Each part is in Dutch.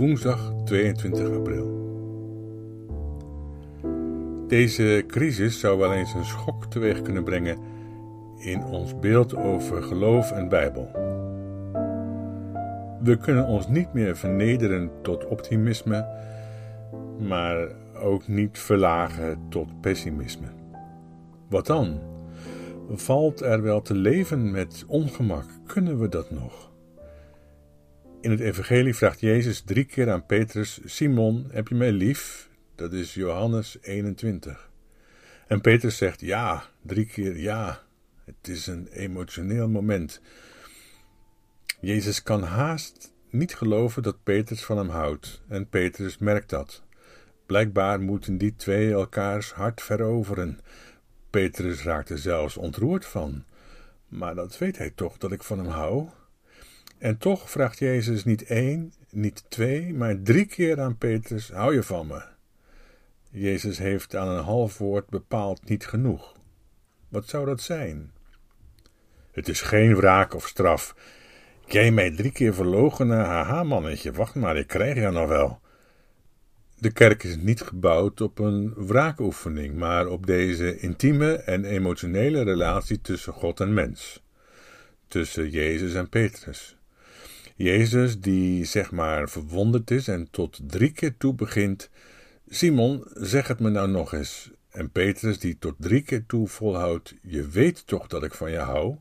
woensdag 22 april. Deze crisis zou wel eens een schok teweeg kunnen brengen in ons beeld over geloof en Bijbel. We kunnen ons niet meer vernederen tot optimisme, maar ook niet verlagen tot pessimisme. Wat dan? Valt er wel te leven met ongemak? Kunnen we dat nog? In het Evangelie vraagt Jezus drie keer aan Petrus: Simon, heb je mij lief? Dat is Johannes 21. En Petrus zegt ja, drie keer ja. Het is een emotioneel moment. Jezus kan haast niet geloven dat Petrus van hem houdt, en Petrus merkt dat. Blijkbaar moeten die twee elkaars hart veroveren. Petrus raakt er zelfs ontroerd van. Maar dat weet hij toch dat ik van hem hou? En toch vraagt Jezus niet één, niet twee, maar drie keer aan Petrus: Hou je van me? Jezus heeft aan een half woord bepaald niet genoeg. Wat zou dat zijn? Het is geen wraak of straf. Jij mij drie keer verloochenen, haha mannetje, wacht maar, ik krijg je nog wel. De kerk is niet gebouwd op een wraakoefening, maar op deze intieme en emotionele relatie tussen God en mens. Tussen Jezus en Petrus. Jezus, die zeg maar verwonderd is en tot drie keer toe begint: Simon, zeg het me nou nog eens. En Petrus, die tot drie keer toe volhoudt: Je weet toch dat ik van je hou?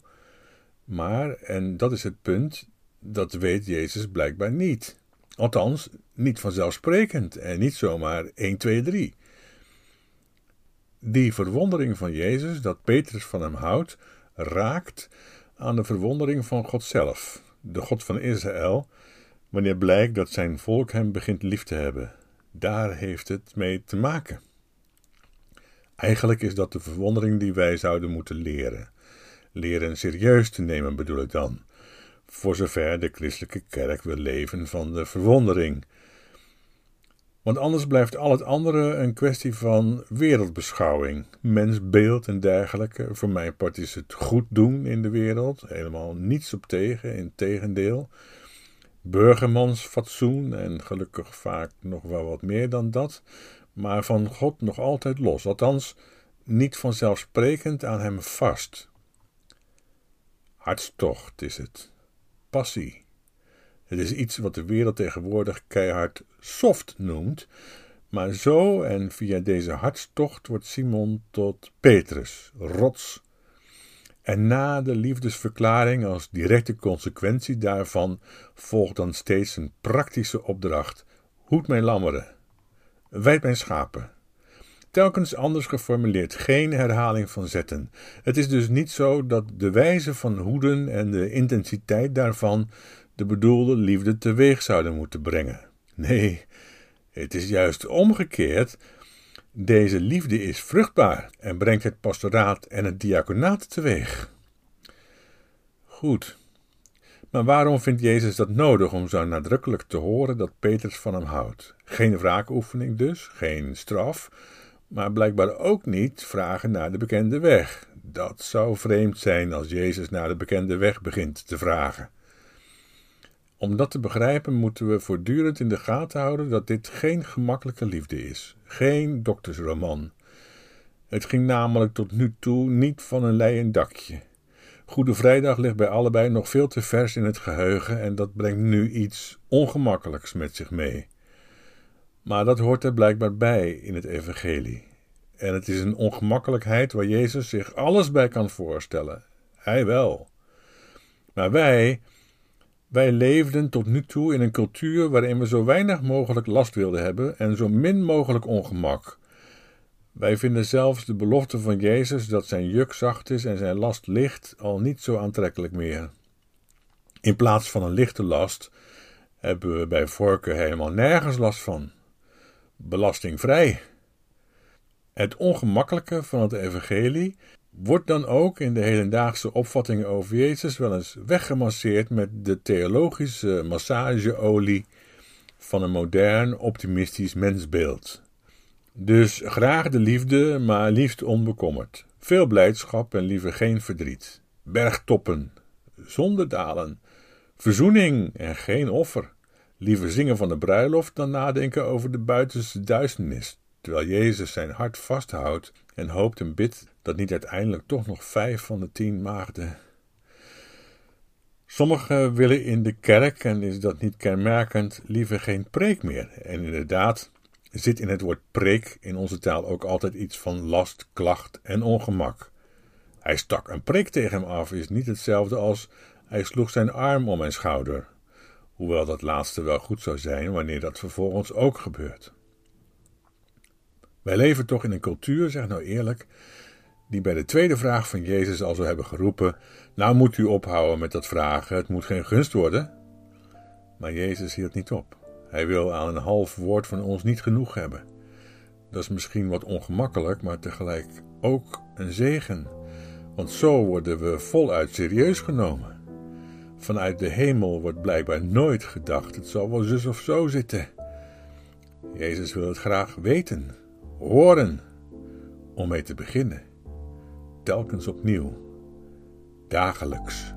Maar, en dat is het punt, dat weet Jezus blijkbaar niet. Althans, niet vanzelfsprekend en niet zomaar 1, 2, 3. Die verwondering van Jezus, dat Petrus van hem houdt, raakt aan de verwondering van God zelf, de God van Israël, wanneer blijkt dat zijn volk hem begint lief te hebben. Daar heeft het mee te maken. Eigenlijk is dat de verwondering die wij zouden moeten leren. Leren serieus te nemen bedoel ik dan voor zover de christelijke kerk wil leven van de verwondering. Want anders blijft al het andere een kwestie van wereldbeschouwing, mensbeeld en dergelijke. Voor mijn part is het goed doen in de wereld, helemaal niets op tegen, in tegendeel. Burgermansfatsoen en gelukkig vaak nog wel wat meer dan dat, maar van God nog altijd los, althans niet vanzelfsprekend aan hem vast. Hartstocht is het, passie. Het is iets wat de wereld tegenwoordig keihard soft noemt, maar zo en via deze hartstocht wordt Simon tot Petrus, rots. En na de liefdesverklaring als directe consequentie daarvan volgt dan steeds een praktische opdracht: hoed mijn lammeren, wijd mijn schapen. Telkens anders geformuleerd, geen herhaling van zetten. Het is dus niet zo dat de wijze van hoeden en de intensiteit daarvan de bedoelde liefde teweeg zouden moeten brengen. Nee, het is juist omgekeerd. Deze liefde is vruchtbaar en brengt het pastoraat en het diaconaat teweeg. Goed. Maar waarom vindt Jezus dat nodig om zo nadrukkelijk te horen dat Petrus van hem houdt? Geen wraakoefening dus, geen straf, maar blijkbaar ook niet vragen naar de bekende weg. Dat zou vreemd zijn als Jezus naar de bekende weg begint te vragen. Om dat te begrijpen moeten we voortdurend in de gaten houden dat dit geen gemakkelijke liefde is, geen doktersroman. Het ging namelijk tot nu toe niet van een leien dakje. Goede Vrijdag ligt bij allebei nog veel te vers in het geheugen en dat brengt nu iets ongemakkelijks met zich mee. Maar dat hoort er blijkbaar bij in het Evangelie. En het is een ongemakkelijkheid waar Jezus zich alles bij kan voorstellen. Hij wel. Maar wij, wij leefden tot nu toe in een cultuur waarin we zo weinig mogelijk last wilden hebben en zo min mogelijk ongemak. Wij vinden zelfs de belofte van Jezus dat zijn juk zacht is en zijn last licht al niet zo aantrekkelijk meer. In plaats van een lichte last hebben we bij voorkeur helemaal nergens last van belastingvrij. Het ongemakkelijke van het evangelie wordt dan ook in de hedendaagse opvattingen over Jezus wel eens weggemasseerd met de theologische massageolie van een modern optimistisch mensbeeld. Dus graag de liefde, maar liefst onbekommerd. Veel blijdschap en liever geen verdriet. Bergtoppen, zonder dalen. Verzoening en geen offer. Liever zingen van de bruiloft dan nadenken over de buitenste duisternis, terwijl Jezus zijn hart vasthoudt en hoopt en bidt dat niet uiteindelijk toch nog vijf van de tien maagden. Sommigen willen in de kerk, en is dat niet kenmerkend, liever geen preek meer. En inderdaad zit in het woord preek in onze taal ook altijd iets van last, klacht en ongemak. Hij stak een preek tegen hem af, is niet hetzelfde als hij sloeg zijn arm om mijn schouder, hoewel dat laatste wel goed zou zijn wanneer dat vervolgens ook gebeurt. Wij leven toch in een cultuur, zeg nou eerlijk, die bij de tweede vraag van Jezus al zou hebben geroepen: Nou moet u ophouden met dat vragen, het moet geen gunst worden. Maar Jezus hield niet op. Hij wil aan een half woord van ons niet genoeg hebben. Dat is misschien wat ongemakkelijk, maar tegelijk ook een zegen. Want zo worden we voluit serieus genomen. Vanuit de hemel wordt blijkbaar nooit gedacht: het zal wel zus of zo zitten. Jezus wil het graag weten, horen, om mee te beginnen. Telkens opnieuw, dagelijks.